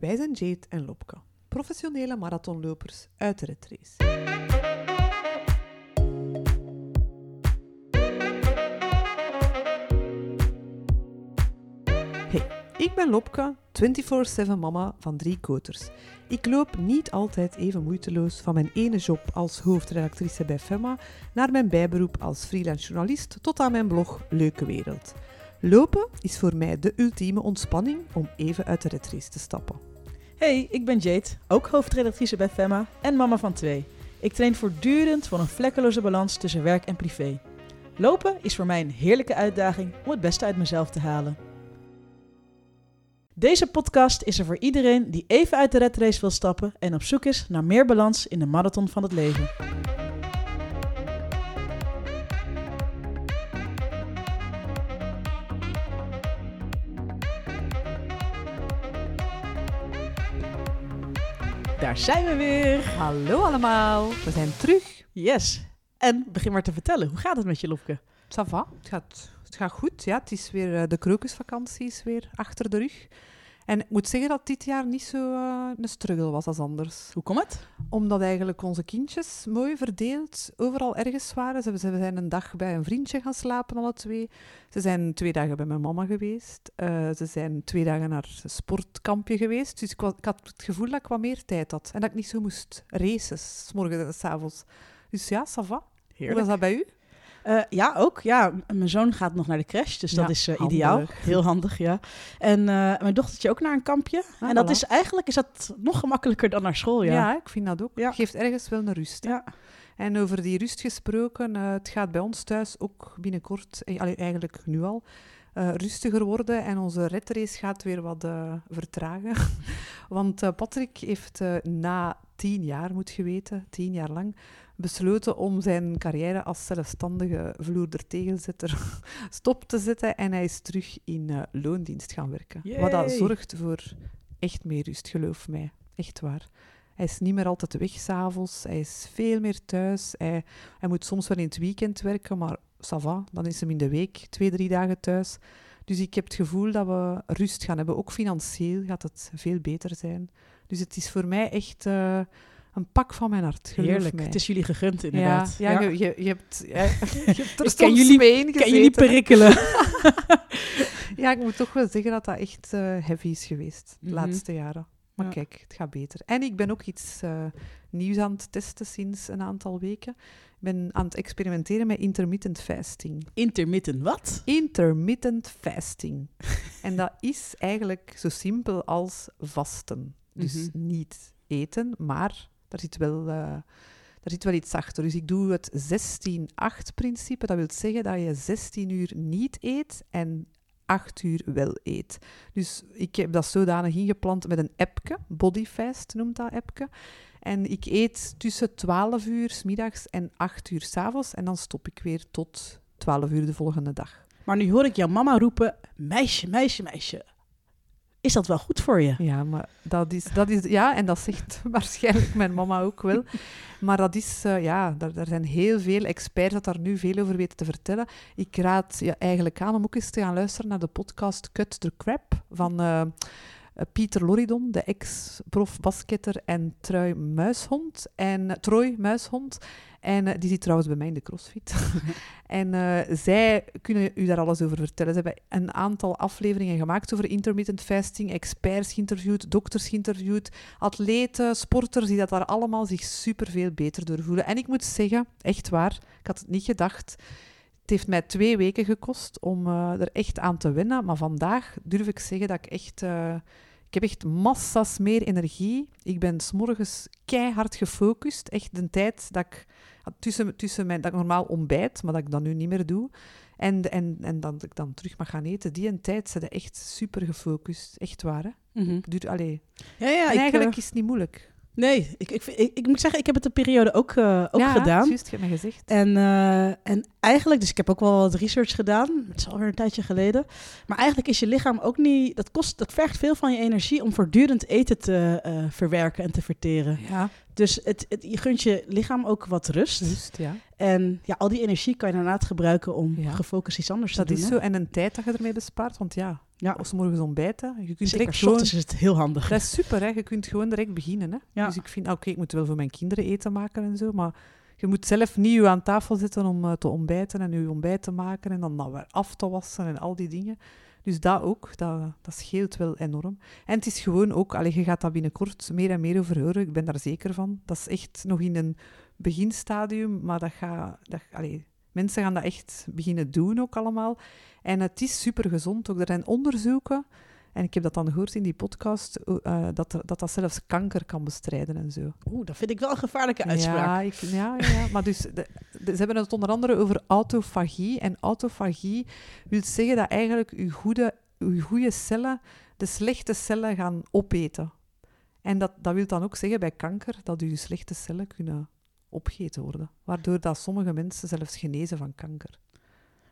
Wij zijn Jade en Lopke, professionele marathonlopers uit de Red Race. Hey, ik ben Lopke, 24-7 mama van drie koters. Ik loop niet altijd even moeiteloos van mijn ene job als hoofdredactrice bij FEMA naar mijn bijberoep als freelance journalist tot aan mijn blog Leuke Wereld. Lopen is voor mij de ultieme ontspanning om even uit de retrace te stappen. Hey, ik ben Jade, ook hoofdredactrice bij FEMA en mama van twee. Ik train voortdurend voor een vlekkeloze balans tussen werk en privé. Lopen is voor mij een heerlijke uitdaging om het beste uit mezelf te halen. Deze podcast is er voor iedereen die even uit de red race wil stappen en op zoek is naar meer balans in de marathon van het leven. Daar zijn we weer. Hallo allemaal, we zijn terug. Yes. En begin maar te vertellen, hoe gaat het met je Lopke? Ça va, het gaat, het gaat goed. Ja, het is weer, eh, de krokusvakantie is weer achter de rug. En ik moet zeggen dat dit jaar niet zo eh, een struggle was als anders. Hoe komt het? Omdat eigenlijk onze kindjes mooi verdeeld overal ergens waren. Ze, ze zijn een dag bij een vriendje gaan slapen, alle twee. Ze zijn twee dagen bij mijn mama geweest. Eh, ze zijn twee dagen naar een sportkampje geweest. Dus ik, was- ik had het gevoel dat ik wat meer tijd had. En dat ik niet zo moest racen, s morgens en s avonds. Dus ja, ça va. Hoe was dat bij u? Eh, ja, ook. Ja, mijn zoon gaat nog naar de crash, dus Ja, dat is eh, handig. ideaal. Heel handig, ja. En eh, mijn dochtertje ook naar een kampje. Ah, en dat voilà. is eigenlijk is dat nog gemakkelijker dan naar school, Ja, ja. ik vind dat ook. Ja. Geeft ergens wel een rust. Ja. En over die rust gesproken, het gaat bij ons thuis ook binnenkort, eigenlijk nu al, rustiger worden. En onze redrace gaat weer wat vertragen. Want eh, Patrick heeft na tien jaar, moet je weten, tien jaar lang, besloten om zijn carrière als zelfstandige vloerder tegenzetter stop te zetten. En hij is terug in eh, loondienst gaan werken. Wat dat zorgt voor echt meer rust, geloof mij. Echt waar. Hij is niet meer altijd weg s'avonds. Hij is veel meer thuis. Hij, hij moet soms wel in het weekend werken, maar ça va. Dan is hem in de week twee, drie dagen thuis. Dus ik heb het gevoel dat we rust gaan hebben. Ook financieel gaat het veel beter zijn. Dus het is voor mij echt eh, een pak van mijn hart. Heerlijk. mij. Het is jullie gegund, ja, inderdaad. ja, Je, je, je hebt, ja, je hebt er soms jullie- mee Kan jullie gezeten. prikkelen? Ja, ik moet toch wel zeggen dat dat echt eh, heavy is geweest de Mhm. laatste jaren. Maar Ja. kijk, het gaat beter. En ik ben ook iets eh, nieuws aan het testen sinds een aantal weken. Ik ben aan het experimenteren met intermittent fasting. Intermittent, wat? Intermittent fasting. en dat is eigenlijk zo simpel als vasten. Dus Mhm. niet eten, maar daar zit wel... eh, daar zit wel iets achter. Dus ik doe het 16-8-principe. Dat wil zeggen dat je 16 uur niet eet en 8 uur wel eet. Dus ik heb dat zodanig ingeplant met een appje. Bodyfast noemt dat appje. En ik eet tussen 12 uur 's middags en 8 uur 's avonds. En dan stop ik weer tot 12 uur de volgende dag. Maar nu hoor ik jouw mama roepen, meisje, meisje, meisje. Is dat wel goed voor je? Ja, maar dat is, dat is, ja, en dat zegt waarschijnlijk mijn mama ook wel. Maar dat is, eh, ja, daar, zijn heel veel experts dat daar nu veel over weten te vertellen. Ik raad je eigenlijk aan om ook eens te gaan luisteren naar de podcast Cut the Crap van eh, Pieter Loridon, de ex-prof basketter en Trui Muishond. En, eh, Troy Muishond. En eh, die zit trouwens bij mij in de CrossFit. en eh, zij kunnen u daar alles over vertellen. Ze hebben een aantal afleveringen gemaakt over intermittent fasting, experts geïnterviewd, dokters geïnterviewd, atleten, sporters die dat daar allemaal zich superveel beter door voelen. En ik moet zeggen, echt waar, ik had het niet gedacht. Het heeft mij twee weken gekost om eh, er echt aan te wennen. Maar vandaag durf ik zeggen dat ik echt... ik heb echt massa's meer energie. Ik ben s'morgens keihard gefocust. Echt de tijd dat ik... Tussen, tussen mijn, dat ik normaal ontbijt, maar dat ik dat nu niet meer doe. En, en, en dat ik dan terug mag gaan eten. Die een tijd zijn echt super gefocust. Echt waar, hè? Mhm. Ik doe, allee. Ja, ja. en ik, eigenlijk eh, is het niet moeilijk. Nee, ik, ik, ik, ik moet zeggen, ik heb het een periode ook, eh, ook ja, gedaan. juist, je hebt me gezegd. En, eh, en eigenlijk, dus ik heb ook wel wat research gedaan. Het is alweer een tijdje geleden. Maar eigenlijk is je lichaam ook niet. Dat, kost, dat vergt veel van je energie om voortdurend eten te eh, verwerken en te verteren. Ja, Dus het, het, je gunt je lichaam ook wat rust. juist, ja. En ja, al die energie kan je inderdaad gebruiken om Ja. gefocust iets anders Dat te doen. is hè? zo. En een tijd dat je ermee bespaart. Want ja, Ja. Morgens ontbijten. Je kunt Zeker, gewoon... is het heel handig. Dat is super, hè. Je kunt gewoon direct beginnen, hè. Ja. Dus ik vind, ah, oké, ik moet wel voor mijn kinderen eten maken en zo, maar je moet zelf niet je aan tafel zitten om eh, te ontbijten en je ontbijt te maken en dan dat weer af te wassen en al die dingen. Dus dat ook, dat, dat scheelt wel enorm. En het is gewoon ook, allee, je gaat dat binnenkort meer en meer over horen, ik ben daar zeker van. Dat is echt nog in een beginstadium, maar dat gaat, dat, allee, mensen gaan dat echt beginnen doen ook allemaal. En het is super gezond ook. Er zijn onderzoeken, en ik heb dat dan gehoord in die podcast, eh, dat, er- dat dat zelfs kanker kan bestrijden en zo. Oeh, dat vind ik wel een gevaarlijke uitspraak. Ja, ik, ja, ja, maar dus, de, de- ze hebben het onder andere over autofagie. En autofagie wil zeggen dat eigenlijk je goede, je goede cellen de slechte cellen gaan opeten. En dat, dat wil dan ook zeggen bij kanker dat je slechte cellen kunnen opgegeten worden. Waardoor dat sommige mensen zelfs genezen van kanker.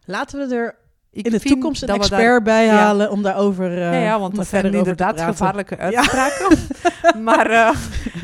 Laten we er Ik in de toekomst een expert daar- bij Ja. halen om daarover eh ja, ja, want dat zijn inderdaad gevaarlijke uitspraken. maar eh,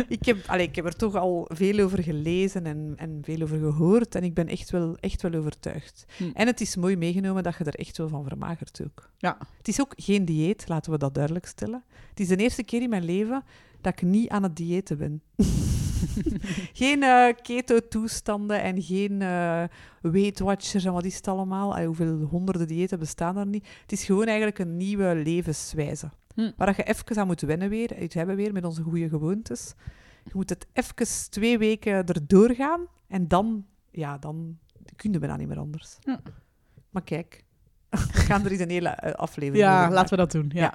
ik, heb, allee, ik heb er toch al veel over gelezen en, en veel over gehoord. En ik ben echt wel, echt wel overtuigd. Hm. En het is mooi meegenomen dat je er echt wel van vermagert ook. Ja. Het is ook geen dieet, laten we dat duidelijk stellen. Het is de eerste keer in mijn leven dat ik niet aan het diëten ben. geen eh, keto-toestanden en geen eh Weight Watchers en wat is het allemaal. Allee, hoeveel honderden diëten bestaan er niet. Het is gewoon eigenlijk een nieuwe levenswijze. Hm. Waar dat je even aan moet wennen weer, uit hebben weer met onze goede gewoontes. Je moet het even twee weken erdoor gaan en dan, ja, dan kun je bijna niet meer anders. Ja. Maar kijk, we gaan er eens een hele eh, aflevering Ja, laten we dat doen. Ja. Ja.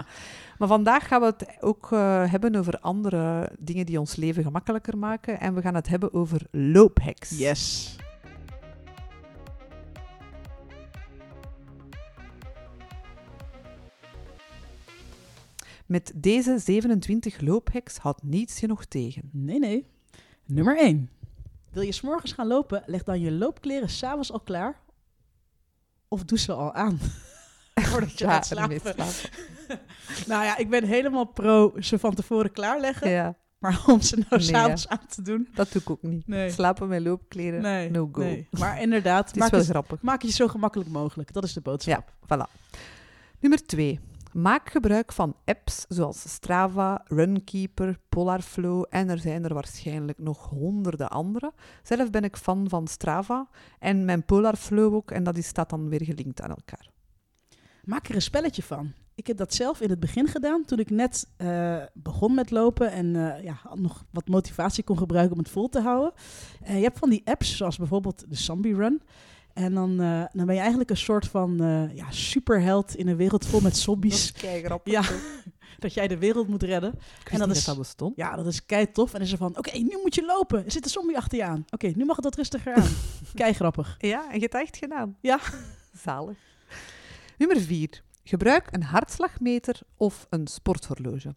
Maar vandaag gaan we het ook eh, hebben over andere dingen die ons leven gemakkelijker maken. En we gaan het hebben over loophacks. Yes. Met deze 27 loophacks houdt niets je nog tegen. Nee, nee. Nummer 1. Wil je s'morgens gaan lopen, leg dan je loopkleren s'avonds al klaar. Of doe ze al aan. Voordat je gaat ermee slapen. slapen. Nou ja, ik ben helemaal pro ze van tevoren klaarleggen. Ja, Maar om ze nou Nee, s'avonds aan te doen. dat doe ik ook niet. Nee. Slapen met loopkleren, Nee, no go. nee. Maar inderdaad, Het is maak wel het, grappig. maak het je zo gemakkelijk mogelijk. Dat is de boodschap. Ja, voilà. Nummer 2. Maak gebruik van apps zoals Strava, Runkeeper, Polarflow en er zijn er waarschijnlijk nog honderden andere. Zelf ben ik fan van Strava en mijn Polarflow ook en dat is, staat dan weer gelinkt aan elkaar. Maak er een spelletje van. Ik heb dat zelf in het begin gedaan, toen ik net eh, begon met lopen en eh, ja, nog wat motivatie kon gebruiken om het vol te houden. Eh, je hebt van die apps, zoals bijvoorbeeld de Zombie Run. En dan, eh, dan ben je eigenlijk een soort van eh, ja, superheld in een wereld vol met zombies. grappig. Ja, dat jij de wereld moet redden. Ik wist en dat niet is- dat dat bestond. Ja, dat is kei tof. En dan is er van, oké, nu moet je lopen. Er zit een zombie achter je aan. Oké, nu mag het wat rustiger aan. kei grappig. Ja, en je hebt dat echt gedaan. Ja. Zalig. Nummer 4. Gebruik een hartslagmeter of een sporthorloge.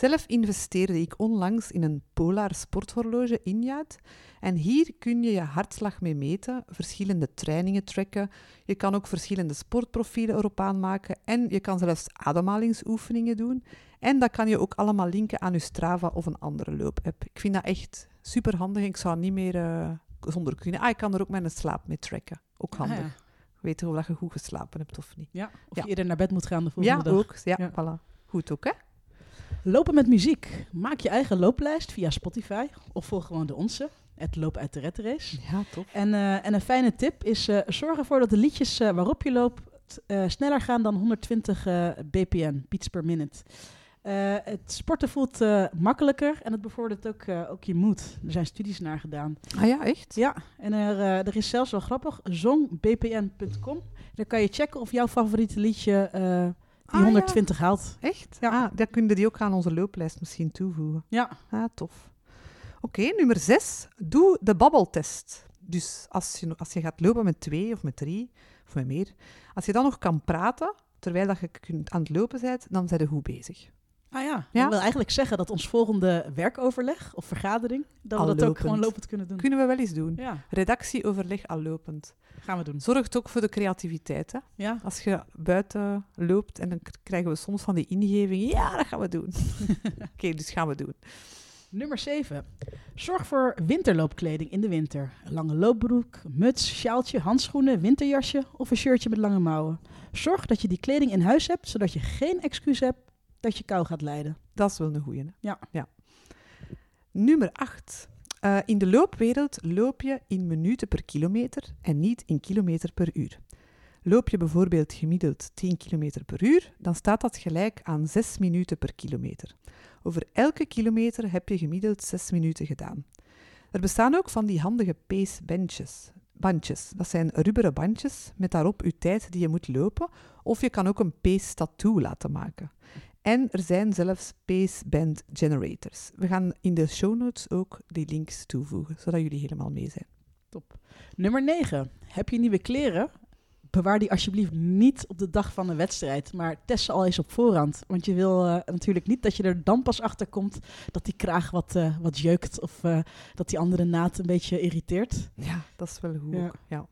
Zelf investeerde ik onlangs in een Polar sporthorloge Injaat. En hier kun je je hartslag mee meten, verschillende trainingen tracken. Je kan ook verschillende sportprofielen erop aanmaken. En je kan zelfs ademhalingsoefeningen doen. En dat kan je ook allemaal linken aan je Strava of een andere loopapp. Ik vind dat echt super handig. Ik zou niet meer eh, zonder kunnen. Ah, ik kan er ook mijn slaap mee tracken. Ook handig. Ah, ja. Weten of dat je goed geslapen hebt of niet. Ja, of Ja. je eerder naar bed moet gaan de volgende Ja, dag. ook. Ja, Ja. voilà. Goed ook, hè? Lopen met muziek. Maak je eigen looplijst via Spotify of volg gewoon de onze. Het loop uit de Red Race. Ja, tof. En, eh, en een fijne tip is eh, zorg ervoor dat de liedjes eh, waarop je loopt sneller gaan dan 120 eh, bpm, beats per minute. Het sporten voelt makkelijker en het bevordert ook, ook je moed. Er zijn studies naar gedaan. Ah ja, echt? Ja, en er, er is zelfs wel grappig, zongbpn.com. Daar kan je checken of jouw favoriete liedje die Ah, ja. 120 haalt. Echt? Ja. Ah, dat kunnen die ook aan onze looplijst misschien toevoegen. Ja, Ah, tof. Oké, nummer zes. Doe de babbeltest. Dus als je, als je gaat lopen met twee of met drie of met meer, als je dan nog kan praten terwijl dat je kunt aan het lopen bent, dan zijn je goed bezig. Ah ja, Ja. dat wil eigenlijk zeggen dat ons volgende werkoverleg of vergadering, dat Al we dat ook gewoon lopend kunnen doen. Kunnen we wel eens doen. Ja, Redactieoverleg al lopend. gaan we doen. Zorgt ook voor de creativiteit. Hè? Ja, Als je buiten loopt en dan krijgen we soms van die ingevingen. Ja, dat gaan we doen. Oké, dus gaan we doen. nummer 7. Zorg voor winterloopkleding in de winter. Een lange loopbroek, muts, sjaaltje, handschoenen, winterjasje of een shirtje met lange mouwen. Zorg dat je die kleding in huis hebt, zodat je geen excuus hebt dat je kou gaat lijden. Dat is wel een goeie. Hè? Ja. ja. Nummer 8. in de loopwereld loop je in minuten per kilometer en niet in kilometer per uur. Loop je bijvoorbeeld gemiddeld 10 km per uur, dan staat dat gelijk aan 6 minuten per kilometer. Over elke kilometer heb je gemiddeld 6 minuten gedaan. Er bestaan ook van die handige pace benches. Bandjes. Dat zijn rubberen bandjes met daarop je tijd die je moet lopen. Of je kan ook een pace tattoo laten maken. En er zijn zelfs pace band generators. We gaan in de show notes ook die links toevoegen, zodat jullie helemaal mee zijn. Top. Nummer 9. Heb je nieuwe kleren? bewaar die alsjeblieft niet op de dag van de wedstrijd, maar test ze al eens op voorhand. Want je wil uh, natuurlijk niet dat je er dan pas achter komt dat die kraag wat, uh, wat jeukt of uh, dat die andere naad een beetje irriteert. Ja, dat is wel goed. Ja. ja.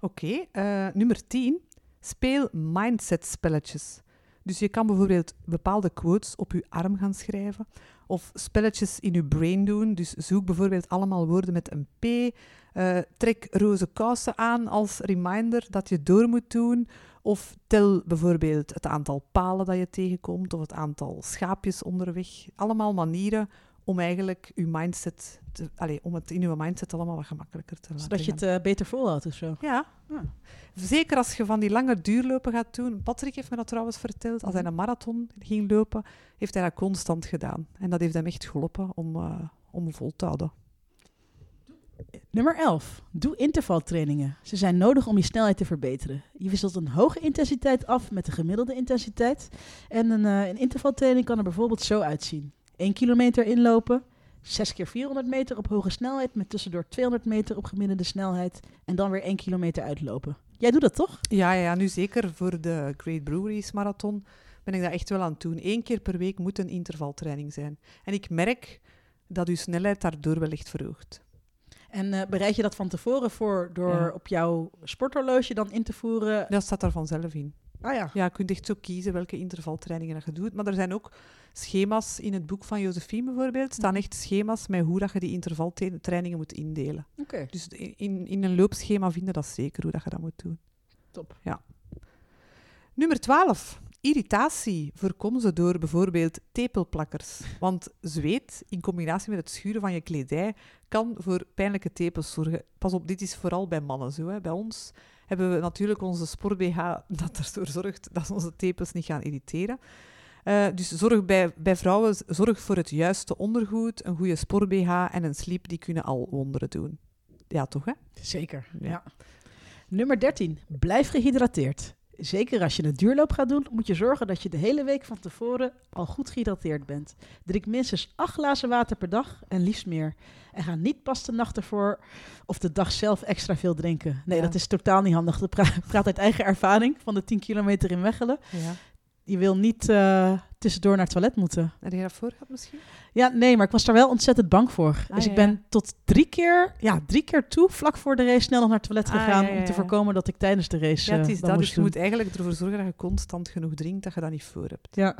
Oké, okay, nummer 10. Speel mindset spelletjes. Dus je kan bijvoorbeeld bepaalde quotes op je arm gaan schrijven of spelletjes in je brain doen. Dus zoek bijvoorbeeld allemaal woorden met een P. Uh, trek roze kousen aan als reminder dat je door moet doen. Of tel bijvoorbeeld het aantal palen dat je tegenkomt of het aantal schaapjes onderweg. Allemaal manieren om eigenlijk uw mindset, te, allez, om het in uw mindset allemaal wat gemakkelijker te laten Zodat je het uh, beter volhoudt of zo. Ja. ja. Zeker als je van die lange duurlopen gaat doen. Patrick heeft me dat trouwens verteld. Als hij een marathon ging lopen, heeft hij dat constant gedaan. En dat heeft hem echt geholpen om, uh, om vol te houden. Nummer 11. Doe intervaltrainingen. Ze zijn nodig om je snelheid te verbeteren. Je wisselt een hoge intensiteit af met een gemiddelde intensiteit. En een, uh, een intervaltraining kan er bijvoorbeeld zo uitzien. 1 kilometer inlopen, 6 keer 400 meter op hoge snelheid met tussendoor 200 meter op gemiddelde snelheid en dan weer 1 kilometer uitlopen. Jij doet dat toch? Ja, ja, nu zeker voor de Great Breweries Marathon ben ik dat echt wel aan het doen. Eén keer per week moet een intervaltraining zijn. En ik merk dat uw snelheid daardoor wel echt verhoogt. En uh, bereid je dat van tevoren voor door ja. op jouw sporthorloge dan in te voeren? Dat staat er vanzelf in. Ah ja. Ja, je kunt echt zo kiezen welke intervaltrainingen je doet. Maar er zijn ook schema's in het boek van Josephine bijvoorbeeld. staan echt schema's met hoe dat je die intervaltrainingen moet indelen. Oké. Okay. Dus in, in een loopschema vinden dat zeker hoe dat je dat moet doen. Top. Ja. Nummer 12. Irritatie voorkom ze door bijvoorbeeld tepelplakkers. Want zweet in combinatie met het schuren van je kledij kan voor pijnlijke tepels zorgen. Pas op, dit is vooral bij mannen zo. Hè. Bij ons hebben we natuurlijk onze sport-BH dat ervoor zorgt dat onze tepels niet gaan irriteren. Uh, dus zorg bij, bij vrouwen zorg voor het juiste ondergoed, een goede sport-BH en een sleep, die kunnen al wonderen doen. Ja, toch hè? Zeker, ja. ja. Nummer 13. Blijf gehydrateerd. Zeker als je een duurloop gaat doen, moet je zorgen dat je de hele week van tevoren al goed gehydrateerd bent. Drink minstens 8 glazen water per dag en liefst meer. En ga niet pas de nacht ervoor of de dag zelf extra veel drinken. Nee, ja. dat is totaal niet handig. Dat pra praat uit eigen ervaring van de 10 kilometer in Weggelen. Ja. Je wil niet uh, tussendoor naar het toilet moeten. Heb je daarvoor gehad misschien? Ja, nee, maar ik was daar wel ontzettend bang voor. Ah, dus ja, ik ben ja. tot drie keer, ja, drie keer toe, vlak voor de race, snel nog naar het toilet Ah, gegaan. ja, ja, om te ja. voorkomen dat ik tijdens de race. Ja, het eh, is dat Dus je doen. moet eigenlijk ervoor zorgen dat je constant genoeg drinkt, dat je dat niet voor hebt. Ja.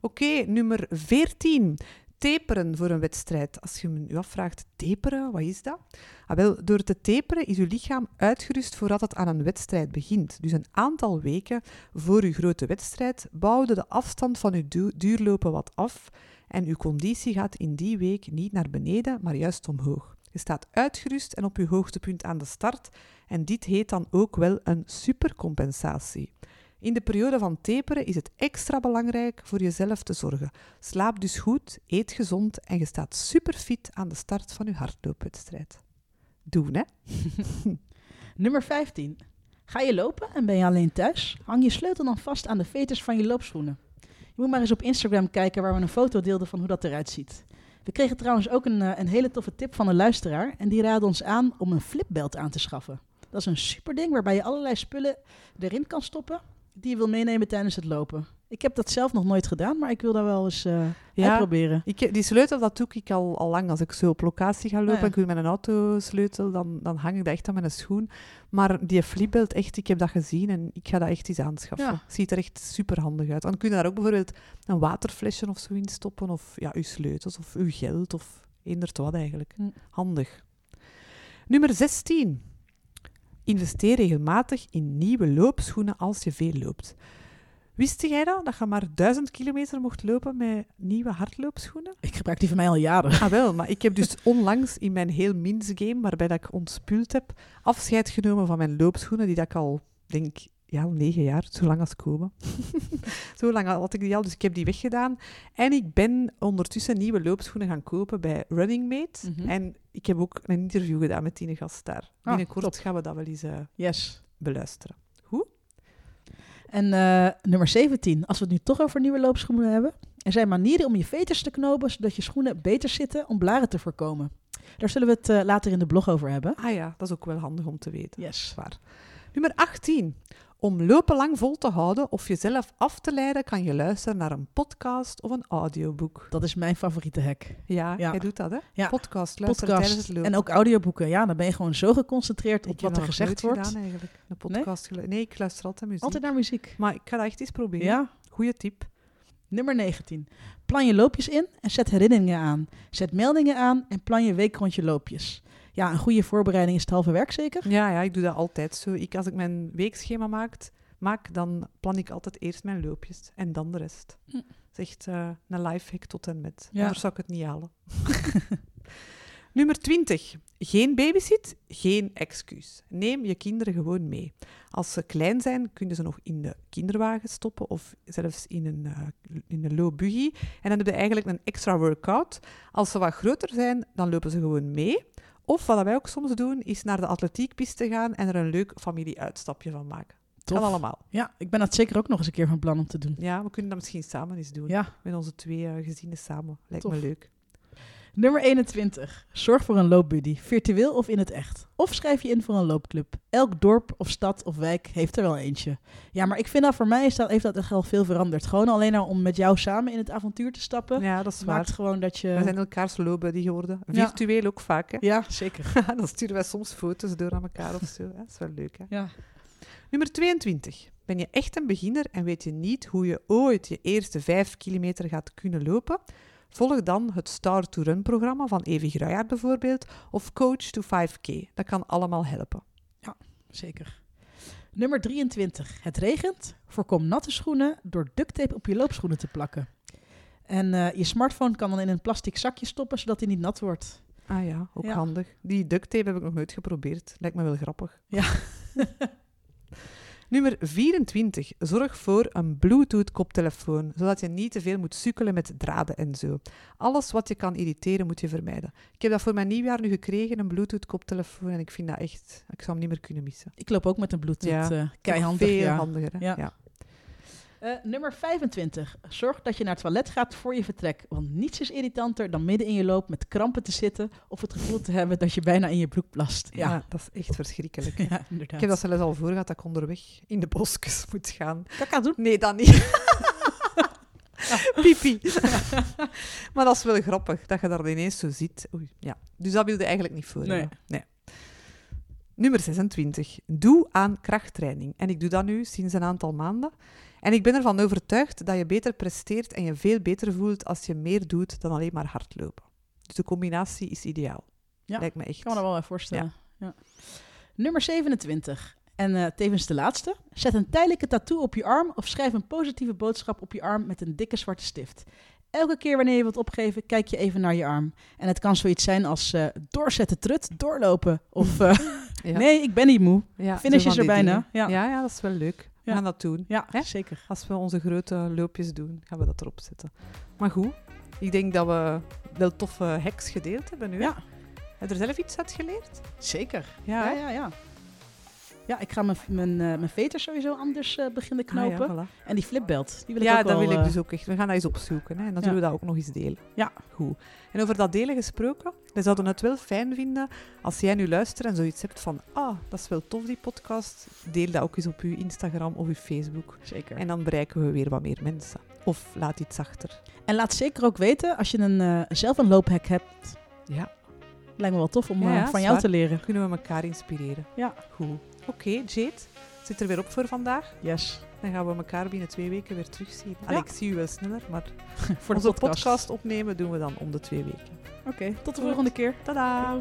Oké, nummer 14. Taperen voor een wedstrijd. Als je me nu afvraagt, taperen, wat is dat? Ah, wel, door te taperen is je lichaam uitgerust voordat het aan een wedstrijd begint. Dus een aantal weken voor je grote wedstrijd bouwde de afstand van je du- duurlopen wat af en je conditie gaat in die week niet naar beneden, maar juist omhoog. Je staat uitgerust en op je hoogtepunt aan de start en dit heet dan ook wel een supercompensatie. In de periode van taperen is het extra belangrijk voor jezelf te zorgen. Slaap dus goed, eet gezond en je staat superfit aan de start van je hardloopwedstrijd. Doen, hè? Nummer 15. Ga je lopen en ben je alleen thuis? Hang je sleutel dan vast aan de veters van je loopschoenen. Je moet maar eens op Instagram kijken waar we een foto deelden van hoe dat eruit ziet. We kregen trouwens ook een, eh, een hele toffe tip van een luisteraar en die raadde ons aan om een flipbelt aan te schaffen. Dat is een super ding waarbij je allerlei spullen erin kan stoppen die je wil meenemen tijdens het lopen. Ik heb dat zelf nog nooit gedaan, maar ik wil daar wel eens eh Ja. uitproberen. Ik, die sleutel, dat doe ik al, al lang. Als ik zo op locatie ga lopen Ah, ja. en ik wil met een autosleutel, dan, dan hang ik dat echt aan mijn schoen. Maar die flipbelt, echt, ik heb dat gezien en ik ga dat echt eens aanschaffen. Ja. Ziet er echt super handig uit. Dan kun je daar ook bijvoorbeeld een waterflesje of zo in stoppen, of ja, uw sleutels of uw geld of eender wat eigenlijk. Hm. Handig. Nummer 16. Investeer regelmatig in nieuwe loopschoenen als je veel loopt. Wist jij dat? Dat je maar 1000 kilometer mocht lopen met nieuwe hardloopschoenen? Ik gebruik die van mij al jaren. Ah wel, maar ik heb dus onlangs in mijn heel mins game, waarbij dat ik ontspult heb, afscheid genomen van mijn loopschoenen, die dat ik al, denk ja, al negen jaar, zo lang als komen. zo lang had ik die al, dus ik heb die weggedaan. En ik ben ondertussen nieuwe loopschoenen gaan kopen bij Running Mate. Mhm. En ik heb ook een interview gedaan met die gast daar. Ah, Binnenkort top. gaan we dat wel eens eh, Yes. beluisteren. En eh, nummer 17, als we het nu toch over nieuwe loopschoenen hebben. Er zijn manieren om je veters te knopen, zodat je schoenen beter zitten om blaren te voorkomen. Daar zullen we het eh, later in de blog over hebben. Ah ja, dat is ook wel handig om te weten. Yes. Zwaar. Nummer 18. Om lopen lang vol te houden of jezelf af te leiden, kan je luisteren naar een podcast of een audioboek. Dat is mijn favoriete hack. Ja, Ja. jij doet dat, hè? Ja. Podcast, luisteren tijdens het lopen. en ook audioboeken. Ja, dan ben je gewoon zo geconcentreerd Ik op heb wat er gezegd wordt. Gedaan, eigenlijk. Een podcast nee? ik luister altijd muziek. Altijd naar muziek. Maar ik ga dat echt eens proberen. Ja. Goeie tip. Nummer 19. Plan je loopjes in en zet herinneringen aan. Zet meldingen aan en plan je week rond je loopjes. Ja, een goede voorbereiding is het halve werk zeker. Ja, ja, ik doe dat altijd zo. Ik, als ik mijn weekschema maak, maak, dan plan ik altijd eerst mijn loopjes en dan de rest. Hm. Dat is echt eh, een lifehack tot en met. Ja. Anders zou ik het niet halen. Nummer 20. Geen babysit, geen excuus. Neem je kinderen gewoon mee. Als ze klein zijn, kun je ze nog in de kinderwagen stoppen of zelfs in een, eh, in een low buggy. En dan heb je eigenlijk een extra workout. Als ze wat groter zijn, dan lopen ze gewoon mee. Of wat wij ook soms doen, is naar de atletiekpiste gaan en er een leuk familieuitstapje van maken. Tof. Kan allemaal. Ja, ik ben dat zeker ook nog eens een keer van plan om te doen. Ja, we kunnen dat misschien samen eens doen. Ja, Met onze twee eh, gezinnen samen. Lijkt Tof. me leuk. Nummer 21. Zorg voor een loopbuddy, virtueel of in het echt. Of schrijf je in voor een loopclub. Elk dorp of stad of wijk heeft er wel eentje. Ja, maar ik vind dat voor mij is dat, heeft dat echt wel veel veranderd. Gewoon alleen al om met jou samen in het avontuur te stappen, Ja, dat is waar. maakt gewoon dat je... We zijn elkaars lowbuddy geworden. Ja. Virtueel ook vaak, hè. Ja, zeker. Dan sturen wij soms foto's door aan elkaar of zo. hè. Dat is wel leuk, hè. Ja. Nummer 22. Ben je echt een beginner en weet je niet hoe je ooit je eerste 5 kilometer gaat kunnen lopen? Volg dan het Start to Run programma van Evi Gruijaert bijvoorbeeld of Coach to 5K. Dat kan allemaal helpen. Zeker. Nummer 23. Het regent. Voorkom natte schoenen door ducttape op je loopschoenen te plakken. En eh, je smartphone kan dan in een plastic zakje stoppen, zodat hij niet nat wordt. Ah ja, ook Ja. handig. Die duct tape heb ik nog nooit geprobeerd. Lijkt me wel grappig. Ja. Nummer 24. Zorg voor een Bluetooth-koptelefoon, zodat je niet te veel moet sukkelen met draden en zo. Alles wat je kan irriteren, moet je vermijden. Ik heb dat voor mijn nieuwjaar nu gekregen, een Bluetooth-koptelefoon, en ik vind dat echt... Ik zou hem niet meer kunnen missen. Ik loop ook met een Bluetooth. Ja. eh, keihandig. Veel ja. handiger, hè? Ja. ja. Eh, nummer 25. Zorg dat je naar het toilet gaat voor je vertrek. Want niets is irritanter dan midden in je loop met krampen te zitten of het gevoel te hebben dat je bijna in je broek plast. Ja, Ja, dat is echt verschrikkelijk. ja. Ik heb dat zelfs al voor gehad dat ik onderweg in de bosjes moet gaan. Kaka doen. Nee, dat niet. Pipi. maar dat is wel grappig, dat je daar ineens zo ziet. Oei, ja. Dus dat wilde eigenlijk niet voor. Nee. Nummer 26. Doe aan krachttraining. En ik doe dat nu sinds een aantal maanden. En ik ben ervan overtuigd dat je beter presteert en je veel beter voelt als je meer doet dan alleen maar hardlopen. Dus de combinatie is ideaal. Ja, Lijkt me echt. Ik kan me dat wel even voorstellen. Ja. Nummer 27. En eh, tevens de laatste. Zet een tijdelijke tattoo op je arm of schrijf een positieve boodschap op je arm met een dikke zwarte stift. Elke keer wanneer je wilt opgeven, kijk je even naar je arm. En het kan zoiets zijn als eh, doorzetten, trut, doorlopen. Of eh, Ja. nee, ik ben niet moe. Ja, Finish is er bijna. Ja. Ja, ja, dat is wel leuk. We Ja. gaan dat doen. Ja, Hè? zeker. Als we onze grote loopjes doen, gaan we dat erop zetten. Maar goed, ik denk dat we wel toffe hacks gedeeld hebben nu. Ja, Heb je er zelf iets uit geleerd? zeker. Ja, Ja, ja, ja. Ja, ik ga mijn, mijn, eh, mijn veters sowieso anders eh, beginnen Ah, ja, knopen. voilà. En die flipbelt, die wil ik Ja, ook dat wel, wil ik eh, dus ook echt. We gaan dat eens opzoeken hè? en dan Ja. zullen we dat ook nog eens delen. Ja. Goed. En over dat delen gesproken, we zouden het wel fijn vinden als jij nu luistert en zoiets hebt van ah, dat is wel tof die podcast. Deel dat ook eens op uw Instagram of uw Facebook. Zeker. En dan bereiken we weer wat meer mensen. Of laat iets achter. En laat zeker ook weten als je een, eh, zelf een loophack hebt. Ja, Lijkt me wel tof om Ja, eh, ja, van jou te leren. kunnen we elkaar inspireren. Ja. Goed. Oké, Jade, zit er weer op voor vandaag. Yes. Dan gaan we elkaar binnen twee weken weer terugzien. Allee, Ja. ik zie u wel sneller, maar Voor de onze podcast. podcast opnemen doen we dan om de twee weken. Oké, tot de volgende keer. Tada!